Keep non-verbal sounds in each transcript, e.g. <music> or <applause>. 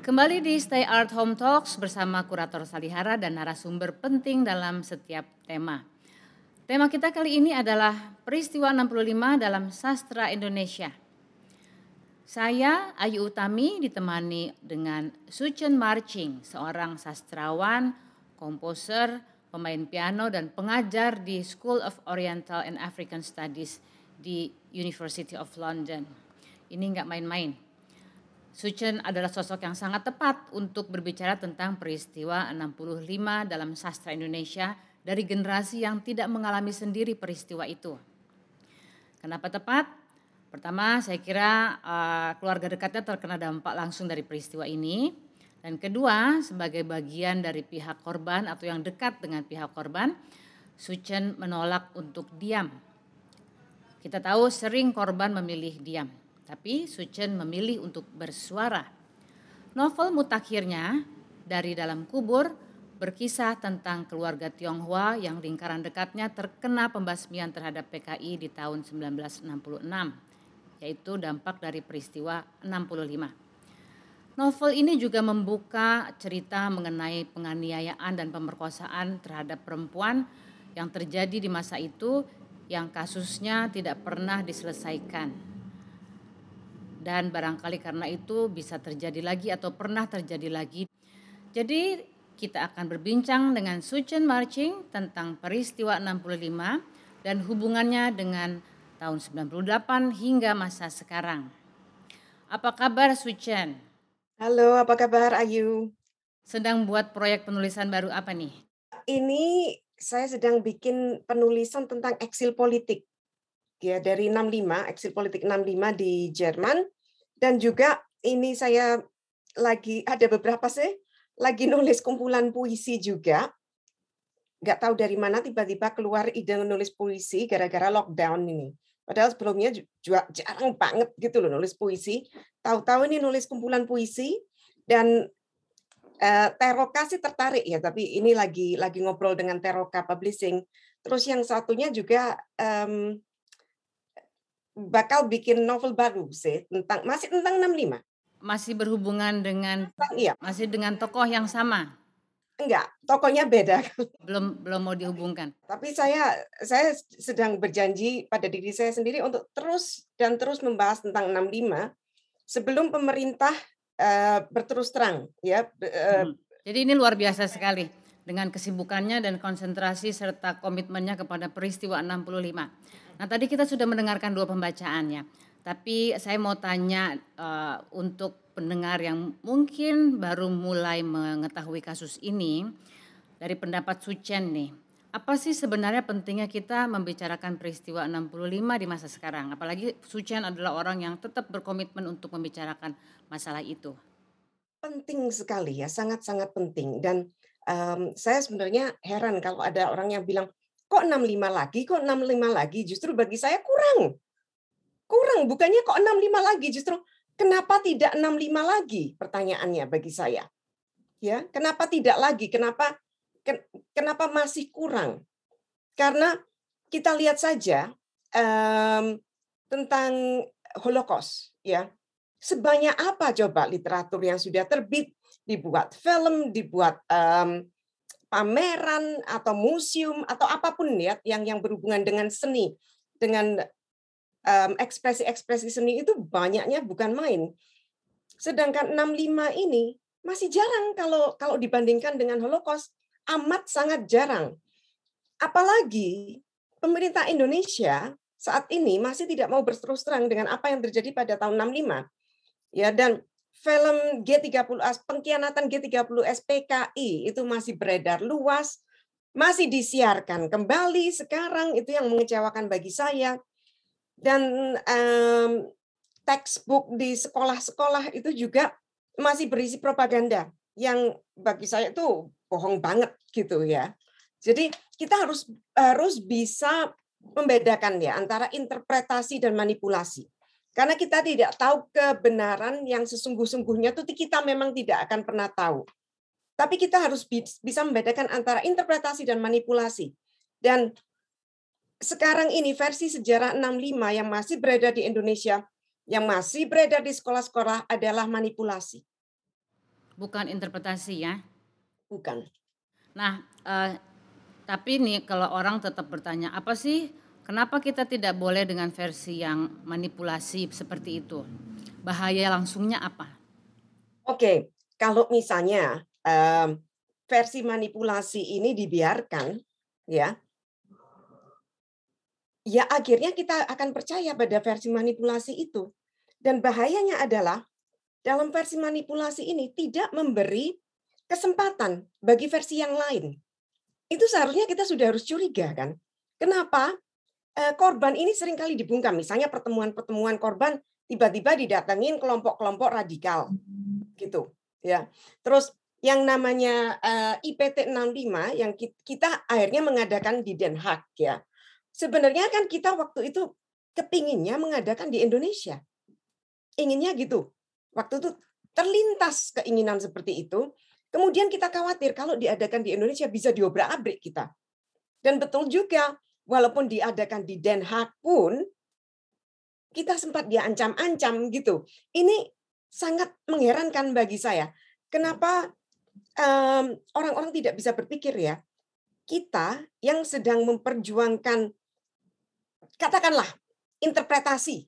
Kembali di Stay Art Home Talks bersama kurator Salihara dan narasumber penting dalam setiap tema. Tema kita kali ini adalah peristiwa 65 dalam sastra Indonesia. Saya Ayu Utami ditemani dengan Suchen Marching, seorang sastrawan, komposer, pemain piano dan pengajar di School of Oriental and African Studies di University of London. Ini nggak main-main Suchen adalah sosok yang sangat tepat untuk berbicara tentang peristiwa 65 dalam sastra Indonesia dari generasi yang tidak mengalami sendiri peristiwa itu. Kenapa tepat? Pertama, saya kira uh, keluarga dekatnya terkena dampak langsung dari peristiwa ini. Dan kedua, sebagai bagian dari pihak korban atau yang dekat dengan pihak korban, Suchen menolak untuk diam. Kita tahu sering korban memilih diam. Tapi Suchen memilih untuk bersuara. Novel mutakhirnya dari dalam kubur berkisah tentang keluarga Tionghoa yang lingkaran dekatnya terkena pembasmian terhadap PKI di tahun 1966, yaitu dampak dari peristiwa 65. Novel ini juga membuka cerita mengenai penganiayaan dan pemerkosaan terhadap perempuan yang terjadi di masa itu yang kasusnya tidak pernah diselesaikan dan barangkali karena itu bisa terjadi lagi atau pernah terjadi lagi. Jadi kita akan berbincang dengan Suchen Marching tentang peristiwa 65 dan hubungannya dengan tahun 98 hingga masa sekarang. Apa kabar Suchen? Halo, apa kabar Ayu? Sedang buat proyek penulisan baru apa nih? Ini saya sedang bikin penulisan tentang eksil politik ya dari 65 eksil politik 65 di Jerman. Dan juga ini saya lagi ada beberapa sih lagi nulis kumpulan puisi juga. Nggak tahu dari mana tiba-tiba keluar ide nulis puisi gara-gara lockdown ini. Padahal sebelumnya juga jarang banget gitu loh nulis puisi. Tahu-tahu ini nulis kumpulan puisi dan uh, Teroka sih tertarik ya tapi ini lagi lagi ngobrol dengan Teroka Publishing. Terus yang satunya juga um, bakal bikin novel baru sih tentang masih tentang 65. Masih berhubungan dengan iya. Masih dengan tokoh yang sama. Enggak, tokohnya beda. Belum belum mau dihubungkan. Tapi saya saya sedang berjanji pada diri saya sendiri untuk terus dan terus membahas tentang 65 sebelum pemerintah uh, berterus terang ya. Uh, Jadi ini luar biasa sekali dengan kesibukannya dan konsentrasi serta komitmennya kepada peristiwa 65. Nah tadi kita sudah mendengarkan dua pembacaannya, tapi saya mau tanya uh, untuk pendengar yang mungkin baru mulai mengetahui kasus ini dari pendapat Sucen nih. Apa sih sebenarnya pentingnya kita membicarakan peristiwa 65 di masa sekarang? Apalagi Sucen adalah orang yang tetap berkomitmen untuk membicarakan masalah itu. Penting sekali ya, sangat-sangat penting. Dan um, saya sebenarnya heran kalau ada orang yang bilang, kok 65 lagi, kok 65 lagi, justru bagi saya kurang. Kurang, bukannya kok 65 lagi, justru kenapa tidak 65 lagi pertanyaannya bagi saya. Ya, kenapa tidak lagi? Kenapa kenapa masih kurang? Karena kita lihat saja um, tentang Holocaust, ya. Sebanyak apa coba literatur yang sudah terbit, dibuat film, dibuat um, pameran atau museum atau apa pun ya yang yang berhubungan dengan seni dengan ekspresi-ekspresi um, seni itu banyaknya bukan main. Sedangkan 65 ini masih jarang kalau kalau dibandingkan dengan Holocaust amat sangat jarang. Apalagi pemerintah Indonesia saat ini masih tidak mau berterus terang dengan apa yang terjadi pada tahun 65. Ya dan film G30 pengkhianatan G30 SPKI itu masih beredar luas, masih disiarkan kembali sekarang itu yang mengecewakan bagi saya. Dan um, textbook di sekolah-sekolah itu juga masih berisi propaganda yang bagi saya itu bohong banget gitu ya. Jadi kita harus harus bisa membedakan ya antara interpretasi dan manipulasi. Karena kita tidak tahu kebenaran yang sesungguh-sungguhnya itu kita memang tidak akan pernah tahu. Tapi kita harus bisa membedakan antara interpretasi dan manipulasi. Dan sekarang ini versi sejarah 65 yang masih berada di Indonesia, yang masih beredar di sekolah-sekolah adalah manipulasi. Bukan interpretasi ya? Bukan. Nah, eh, tapi nih kalau orang tetap bertanya, apa sih kenapa kita tidak boleh dengan versi yang manipulasi seperti itu? Bahaya langsungnya apa? Oke, kalau misalnya um, versi manipulasi ini dibiarkan, ya, ya akhirnya kita akan percaya pada versi manipulasi itu. Dan bahayanya adalah dalam versi manipulasi ini tidak memberi kesempatan bagi versi yang lain itu seharusnya kita sudah harus curiga kan. Kenapa? Eh, korban ini sering kali dibungkam. Misalnya pertemuan-pertemuan korban tiba-tiba didatengin kelompok-kelompok radikal gitu ya. Terus yang namanya uh, IPT 65 yang kita akhirnya mengadakan di Den Haag ya. Sebenarnya kan kita waktu itu kepinginnya mengadakan di Indonesia. Inginnya gitu. Waktu itu terlintas keinginan seperti itu Kemudian kita khawatir kalau diadakan di Indonesia bisa diobrak-abrik kita. Dan betul juga, walaupun diadakan di Den Haag pun, kita sempat diancam-ancam gitu. Ini sangat mengherankan bagi saya. Kenapa orang-orang um, tidak bisa berpikir ya, kita yang sedang memperjuangkan, katakanlah, interpretasi,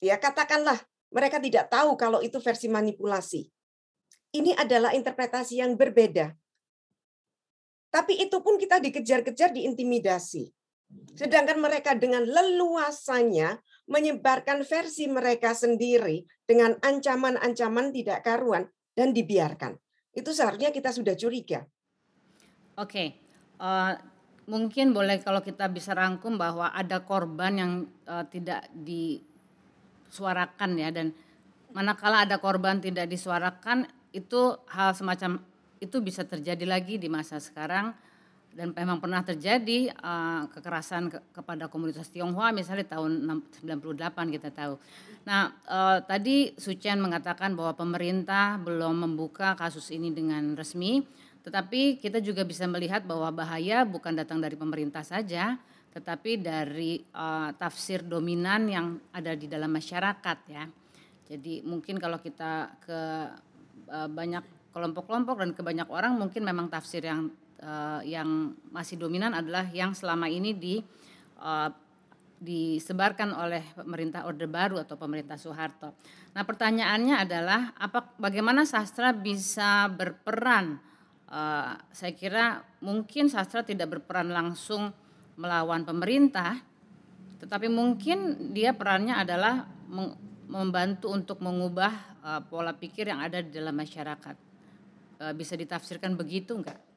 ya katakanlah mereka tidak tahu kalau itu versi manipulasi ini adalah interpretasi yang berbeda. Tapi itu pun kita dikejar-kejar, diintimidasi. Sedangkan mereka dengan leluasanya menyebarkan versi mereka sendiri dengan ancaman-ancaman tidak karuan dan dibiarkan. Itu seharusnya kita sudah curiga. Oke, uh, mungkin boleh kalau kita bisa rangkum bahwa ada korban yang uh, tidak disuarakan ya dan manakala ada korban tidak disuarakan itu hal semacam itu bisa terjadi lagi di masa sekarang dan memang pernah terjadi uh, kekerasan ke, kepada komunitas Tionghoa misalnya tahun 98 kita tahu. Nah uh, tadi Sucian mengatakan bahwa pemerintah belum membuka kasus ini dengan resmi, tetapi kita juga bisa melihat bahwa bahaya bukan datang dari pemerintah saja, tetapi dari uh, tafsir dominan yang ada di dalam masyarakat ya. Jadi mungkin kalau kita ke uh, banyak kelompok-kelompok dan ke banyak orang mungkin memang tafsir yang uh, yang masih dominan adalah yang selama ini di uh, disebarkan oleh pemerintah Orde Baru atau pemerintah Soeharto. Nah, pertanyaannya adalah apa bagaimana sastra bisa berperan? Uh, saya kira mungkin sastra tidak berperan langsung melawan pemerintah, tetapi mungkin dia perannya adalah membantu untuk mengubah uh, pola pikir yang ada di dalam masyarakat. Uh, bisa ditafsirkan begitu enggak?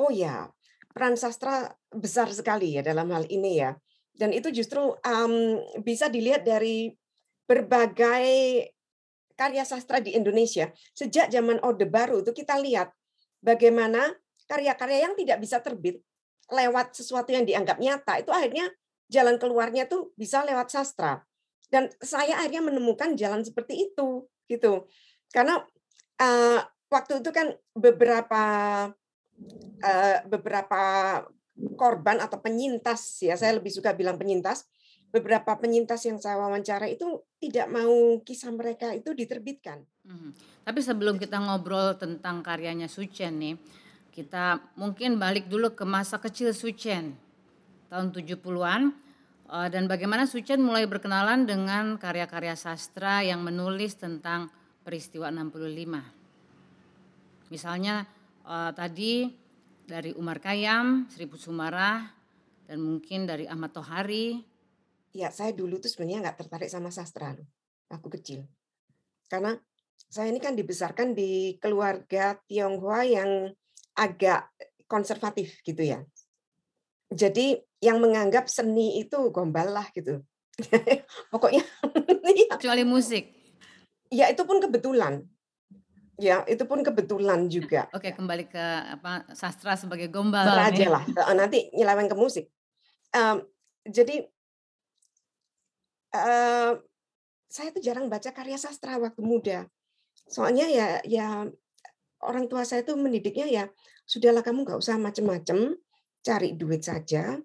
Oh ya, peran sastra besar sekali ya dalam hal ini ya. Dan itu justru um, bisa dilihat dari berbagai karya sastra di Indonesia. Sejak zaman Orde Baru itu kita lihat bagaimana karya-karya yang tidak bisa terbit lewat sesuatu yang dianggap nyata itu akhirnya jalan keluarnya tuh bisa lewat sastra dan saya akhirnya menemukan jalan seperti itu gitu karena uh, waktu itu kan beberapa beberapa korban atau penyintas ya saya lebih suka bilang penyintas beberapa penyintas yang saya wawancara itu tidak mau kisah mereka itu diterbitkan. Hmm. Tapi sebelum kita ngobrol tentang karyanya Sucen nih, kita mungkin balik dulu ke masa kecil Sucen tahun 70-an Uh, dan bagaimana Sucen mulai berkenalan dengan karya-karya sastra yang menulis tentang peristiwa 65. Misalnya uh, tadi dari Umar Kayam, Seribu Sumarah, dan mungkin dari Ahmad Tohari. Ya, saya dulu tuh sebenarnya nggak tertarik sama sastra loh, aku kecil. Karena saya ini kan dibesarkan di keluarga Tionghoa yang agak konservatif gitu ya. Jadi yang menganggap seni itu gombal lah gitu. <laughs> Pokoknya <laughs> kecuali musik. Ya itu pun kebetulan. Ya, itu pun kebetulan juga. Oke, kembali ke apa sastra sebagai gombal aja nih. lah, nanti nyeleweng ke musik. Um, jadi uh, saya tuh jarang baca karya sastra waktu muda. Soalnya ya ya orang tua saya tuh mendidiknya ya, "Sudahlah kamu nggak usah macem-macem, cari duit saja,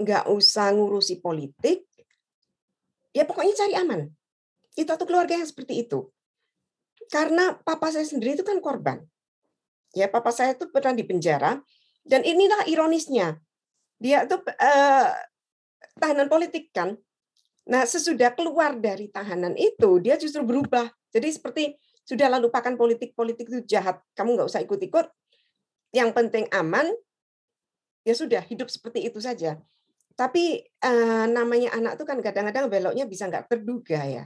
nggak usah ngurusi politik, ya pokoknya cari aman." Itu tuh keluarga yang seperti itu. Karena papa saya sendiri itu kan korban. Ya, papa saya itu pernah di penjara dan inilah ironisnya. Dia tuh eh, tahanan politik kan. Nah, sesudah keluar dari tahanan itu, dia justru berubah. Jadi seperti sudah lupakan politik, politik itu jahat. Kamu nggak usah ikut-ikut. Yang penting aman. Ya sudah, hidup seperti itu saja. Tapi eh, namanya anak itu kan kadang-kadang beloknya bisa nggak terduga ya.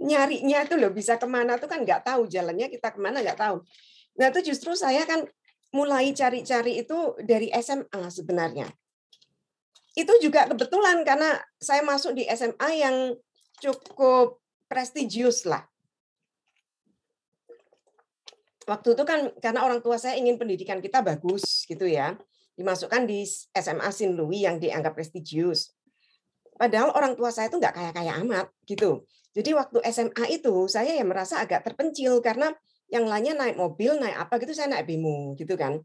Nyarinya itu loh bisa ke mana tuh kan nggak tahu jalannya kita ke mana nggak tahu. Nah itu justru saya kan mulai cari-cari itu dari SMA sebenarnya. Itu juga kebetulan karena saya masuk di SMA yang cukup prestisius lah. Waktu itu kan karena orang tua saya ingin pendidikan kita bagus gitu ya. Dimasukkan di SMA Sin Louis yang dianggap prestisius. Padahal orang tua saya itu nggak kaya-kaya amat gitu. Jadi waktu SMA itu saya ya merasa agak terpencil karena yang lainnya naik mobil, naik apa gitu, saya naik bemo gitu kan.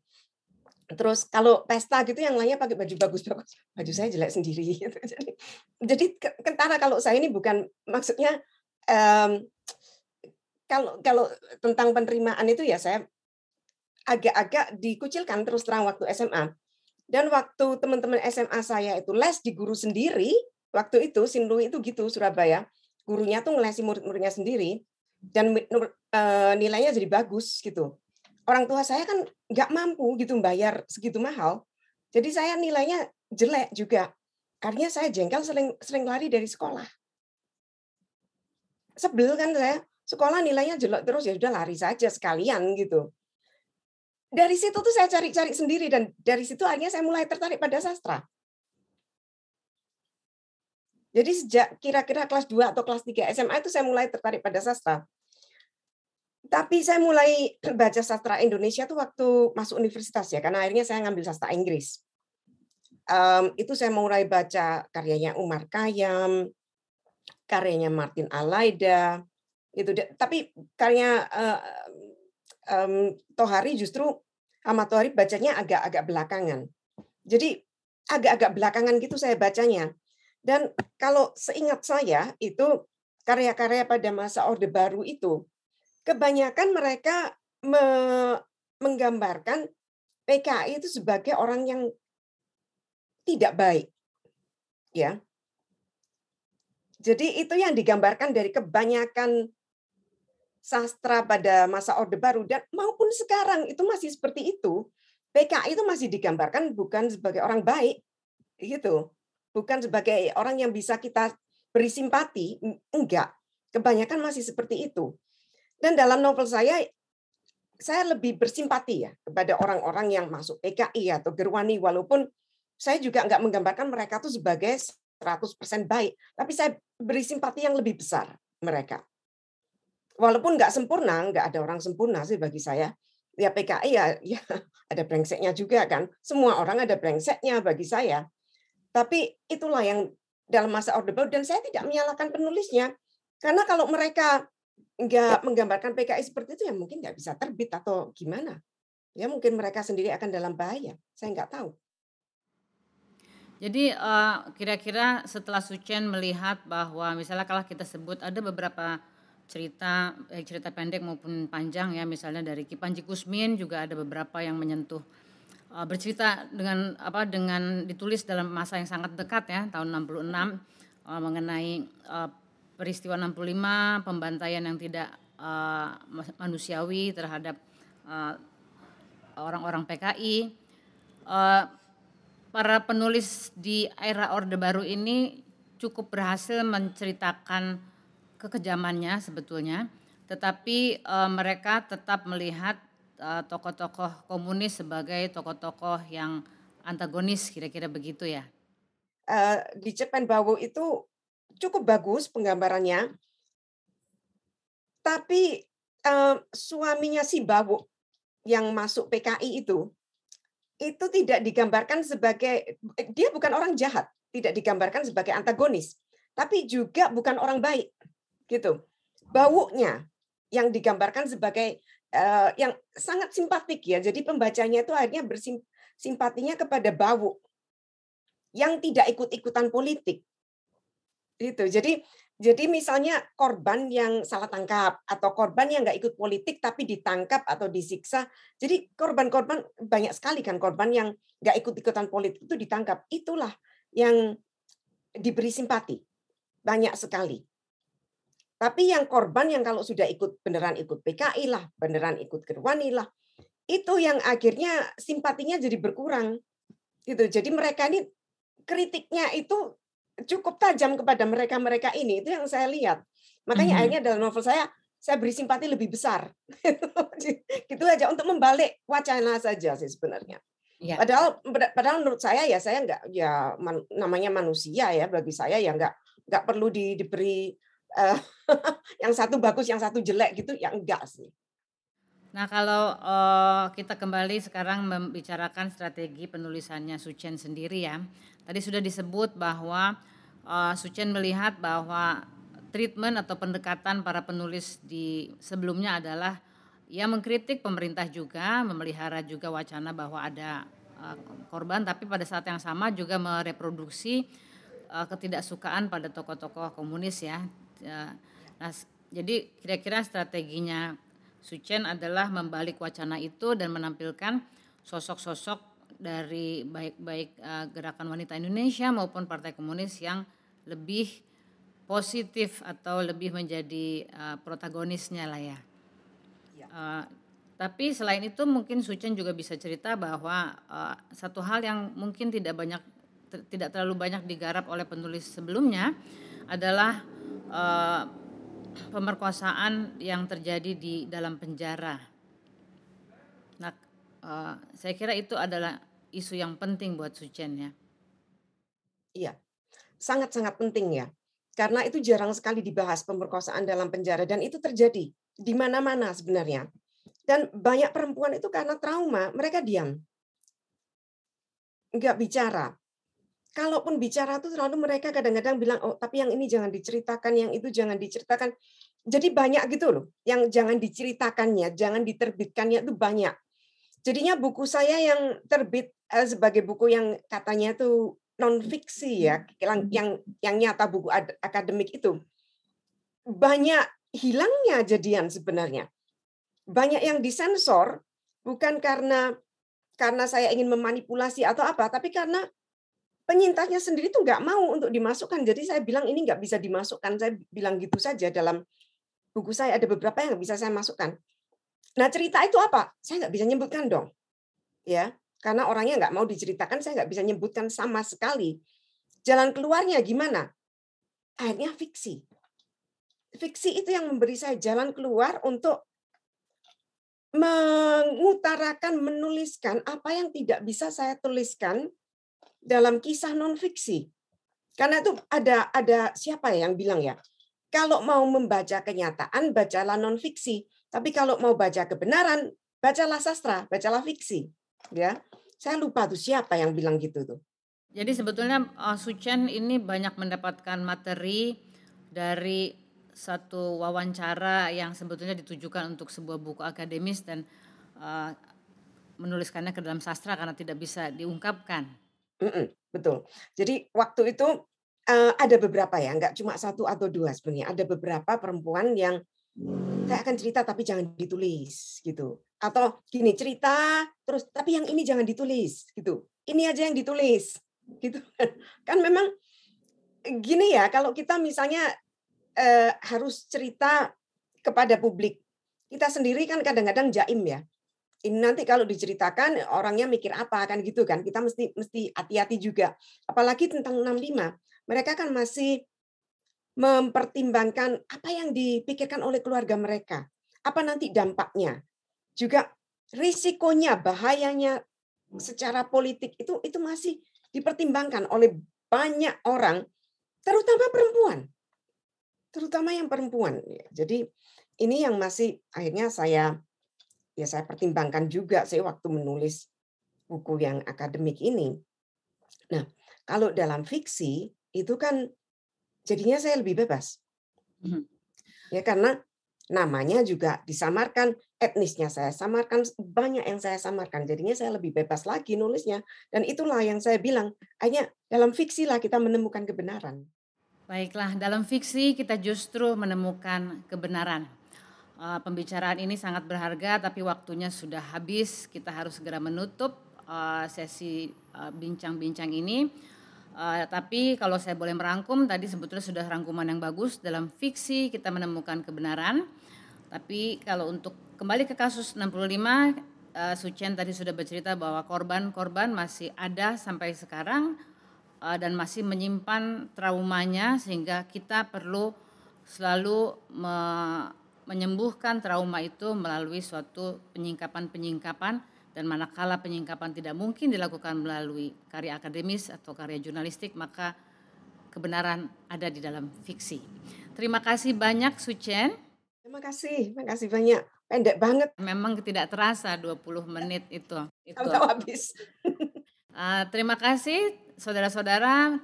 Terus kalau pesta gitu yang lainnya pakai baju bagus-bagus, baju saya jelek sendiri <laughs> gitu. Jadi, jadi kentara kalau saya ini bukan maksudnya um, kalau kalau tentang penerimaan itu ya saya agak-agak dikucilkan terus terang waktu SMA. Dan waktu teman-teman SMA saya itu les di guru sendiri, waktu itu Sinlui itu gitu Surabaya. Gurunya tuh ngelesi murid-muridnya sendiri dan eh, nilainya jadi bagus gitu. Orang tua saya kan nggak mampu gitu bayar segitu mahal. Jadi saya nilainya jelek juga. Karena saya jengkel sering sering lari dari sekolah. Sebel kan saya sekolah nilainya jelek terus ya udah lari saja sekalian gitu. Dari situ tuh saya cari-cari sendiri dan dari situ akhirnya saya mulai tertarik pada sastra jadi sejak kira-kira kelas 2 atau kelas 3 SMA itu saya mulai tertarik pada sastra. Tapi saya mulai baca sastra Indonesia tuh waktu masuk universitas ya, karena akhirnya saya ngambil sastra Inggris. Um, itu saya mulai baca karyanya Umar Kayam, karyanya Martin Alaida, itu. Tapi karya uh, um, Tohari justru Ahmad Tohari bacanya agak-agak belakangan. Jadi agak-agak belakangan gitu saya bacanya. Dan kalau seingat saya itu karya-karya pada masa Orde Baru itu kebanyakan mereka me menggambarkan PKI itu sebagai orang yang tidak baik. Ya. Jadi itu yang digambarkan dari kebanyakan sastra pada masa Orde Baru dan maupun sekarang itu masih seperti itu. PKI itu masih digambarkan bukan sebagai orang baik gitu bukan sebagai orang yang bisa kita beri simpati, enggak. Kebanyakan masih seperti itu. Dan dalam novel saya, saya lebih bersimpati ya kepada orang-orang yang masuk PKI atau Gerwani, walaupun saya juga enggak menggambarkan mereka itu sebagai 100% baik, tapi saya beri simpati yang lebih besar mereka. Walaupun enggak sempurna, enggak ada orang sempurna sih bagi saya. Ya PKI ya, ya <laughs> ada brengseknya juga kan. Semua orang ada brengseknya bagi saya. Tapi itulah yang dalam masa Orde Baru dan saya tidak menyalahkan penulisnya. Karena kalau mereka nggak menggambarkan PKI seperti itu ya mungkin nggak bisa terbit atau gimana. Ya mungkin mereka sendiri akan dalam bahaya. Saya nggak tahu. Jadi eh, kira-kira setelah Sucen melihat bahwa misalnya kalau kita sebut ada beberapa cerita eh, cerita pendek maupun panjang ya misalnya dari Kipanji Kusmin juga ada beberapa yang menyentuh uh, bercerita dengan apa dengan ditulis dalam masa yang sangat dekat ya tahun 66 uh, mengenai uh, peristiwa 65 pembantaian yang tidak uh, manusiawi terhadap orang-orang uh, PKI uh, para penulis di era Orde Baru ini cukup berhasil menceritakan kekejamannya sebetulnya tetapi uh, mereka tetap melihat Eh, tokoh-tokoh komunis sebagai tokoh-tokoh yang antagonis kira-kira begitu ya? Uh, di Cepen Bawo itu cukup bagus penggambarannya, tapi uh, suaminya si Bawu yang masuk PKI itu itu tidak digambarkan sebagai dia bukan orang jahat, tidak digambarkan sebagai antagonis, tapi juga bukan orang baik. Gitu. Baunya yang digambarkan sebagai uh, yang sangat simpatik ya. Jadi pembacanya itu akhirnya bersimpatinya kepada bau yang tidak ikut-ikutan politik. Itu. Jadi jadi misalnya korban yang salah tangkap atau korban yang nggak ikut politik tapi ditangkap atau disiksa. Jadi korban-korban banyak sekali kan korban yang nggak ikut-ikutan politik itu ditangkap. Itulah yang diberi simpati. Banyak sekali. Tapi yang korban yang kalau sudah ikut beneran ikut PKI lah, beneran ikut Gerwani lah, itu yang akhirnya simpatinya jadi berkurang. Gitu. Jadi mereka ini kritiknya itu cukup tajam kepada mereka-mereka ini. Itu yang saya lihat. Makanya mm -hmm. akhirnya dalam novel saya saya beri simpati lebih besar. <laughs> gitu aja untuk membalik wacana saja sih sebenarnya. Ya. Padahal padahal menurut saya ya saya nggak ya man, namanya manusia ya bagi saya ya nggak nggak perlu di, diberi uh, <laughs> yang satu bagus yang satu jelek gitu ya enggak sih. Nah kalau uh, kita kembali sekarang membicarakan strategi penulisannya Suchen sendiri ya. Tadi sudah disebut bahwa uh, Suchen melihat bahwa treatment atau pendekatan para penulis di sebelumnya adalah ya mengkritik pemerintah juga, memelihara juga wacana bahwa ada uh, korban, tapi pada saat yang sama juga mereproduksi uh, ketidaksukaan pada tokoh-tokoh komunis ya. Uh, nah, jadi kira-kira strateginya Suchen adalah membalik wacana itu dan menampilkan sosok-sosok dari baik-baik uh, gerakan wanita Indonesia maupun Partai Komunis yang lebih positif atau lebih menjadi uh, protagonisnya lah ya. Uh, tapi selain itu mungkin Sucen juga bisa cerita bahwa uh, satu hal yang mungkin tidak banyak tidak terlalu banyak digarap oleh penulis sebelumnya adalah uh, pemerkosaan yang terjadi di dalam penjara. Nah, uh, saya kira itu adalah isu yang penting buat Sucen ya. Iya, sangat-sangat penting ya. Karena itu jarang sekali dibahas pemerkosaan dalam penjara dan itu terjadi di mana-mana sebenarnya. Dan banyak perempuan itu karena trauma, mereka diam. Enggak bicara. Kalaupun bicara itu selalu mereka kadang-kadang bilang, oh tapi yang ini jangan diceritakan, yang itu jangan diceritakan. Jadi banyak gitu loh, yang jangan diceritakannya, jangan diterbitkannya itu banyak. Jadinya buku saya yang terbit eh, sebagai buku yang katanya tuh non fiksi ya, yang yang, yang nyata buku akademik itu banyak hilangnya jadian sebenarnya. Banyak yang disensor bukan karena karena saya ingin memanipulasi atau apa, tapi karena penyintasnya sendiri tuh nggak mau untuk dimasukkan. Jadi saya bilang ini nggak bisa dimasukkan. Saya bilang gitu saja dalam buku saya ada beberapa yang nggak bisa saya masukkan. Nah cerita itu apa? Saya nggak bisa nyebutkan dong, ya karena orangnya nggak mau diceritakan, saya nggak bisa nyebutkan sama sekali. Jalan keluarnya gimana? Akhirnya fiksi. Fiksi itu yang memberi saya jalan keluar untuk mengutarakan, menuliskan apa yang tidak bisa saya tuliskan dalam kisah non fiksi. Karena itu ada ada siapa ya yang bilang ya, kalau mau membaca kenyataan bacalah non fiksi. Tapi kalau mau baca kebenaran, bacalah sastra, bacalah fiksi. Ya, saya lupa tuh siapa yang bilang gitu tuh. Jadi sebetulnya uh, Suchen ini banyak mendapatkan materi dari satu wawancara yang sebetulnya ditujukan untuk sebuah buku akademis dan uh, menuliskannya ke dalam sastra karena tidak bisa diungkapkan. Betul. Jadi waktu itu uh, ada beberapa ya, nggak cuma satu atau dua sebenarnya. Ada beberapa perempuan yang saya akan cerita tapi jangan ditulis gitu. Atau gini cerita terus tapi yang ini jangan ditulis gitu. Ini aja yang ditulis gitu. <laughs> Kan memang gini ya kalau kita misalnya eh, harus cerita kepada publik. Kita sendiri kan kadang-kadang jaim ya. Ini nanti kalau diceritakan orangnya mikir apa kan gitu kan. Kita mesti mesti hati-hati juga. Apalagi tentang 65. Mereka kan masih mempertimbangkan apa yang dipikirkan oleh keluarga mereka. Apa nanti dampaknya? Juga risikonya, bahayanya secara politik itu itu masih dipertimbangkan oleh banyak orang, terutama perempuan. Terutama yang perempuan. Jadi ini yang masih akhirnya saya ya saya pertimbangkan juga sih waktu menulis buku yang akademik ini. Nah, kalau dalam fiksi itu kan jadinya saya lebih bebas. Mhm. Ya karena namanya juga disamarkan, etnisnya saya samarkan, banyak yang saya samarkan. Jadinya saya lebih bebas lagi nulisnya. Dan itulah yang saya bilang, hanya dalam fiksi lah kita menemukan kebenaran. Baiklah, dalam fiksi kita justru menemukan kebenaran. Eh, pembicaraan ini sangat berharga, tapi waktunya sudah habis. Kita harus segera menutup uh, sesi uh, bincang-bincang uh, ini. Uh, tapi kalau saya boleh merangkum, tadi sebetulnya sudah rangkuman yang bagus. Dalam fiksi kita menemukan kebenaran. Tapi kalau untuk kembali ke kasus 65, uh, Sucen tadi sudah bercerita bahwa korban-korban masih ada sampai sekarang uh, dan masih menyimpan traumanya sehingga kita perlu selalu me menyembuhkan trauma itu melalui suatu penyingkapan-penyingkapan dan manakala penyingkapan tidak mungkin dilakukan melalui karya akademis atau karya jurnalistik maka kebenaran ada di dalam fiksi. Terima kasih banyak Sucen. Terima kasih, terima kasih banyak. Pendek banget. Memang tidak terasa 20 menit itu. itu. Tahu habis. uh, <laughs> terima kasih saudara-saudara.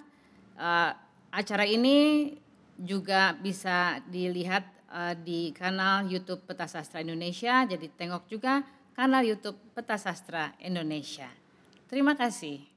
Uh, acara ini juga bisa dilihat uh, di kanal YouTube Peta Sastra Indonesia. Jadi tengok juga kanal YouTube Peta Sastra Indonesia. Terima kasih.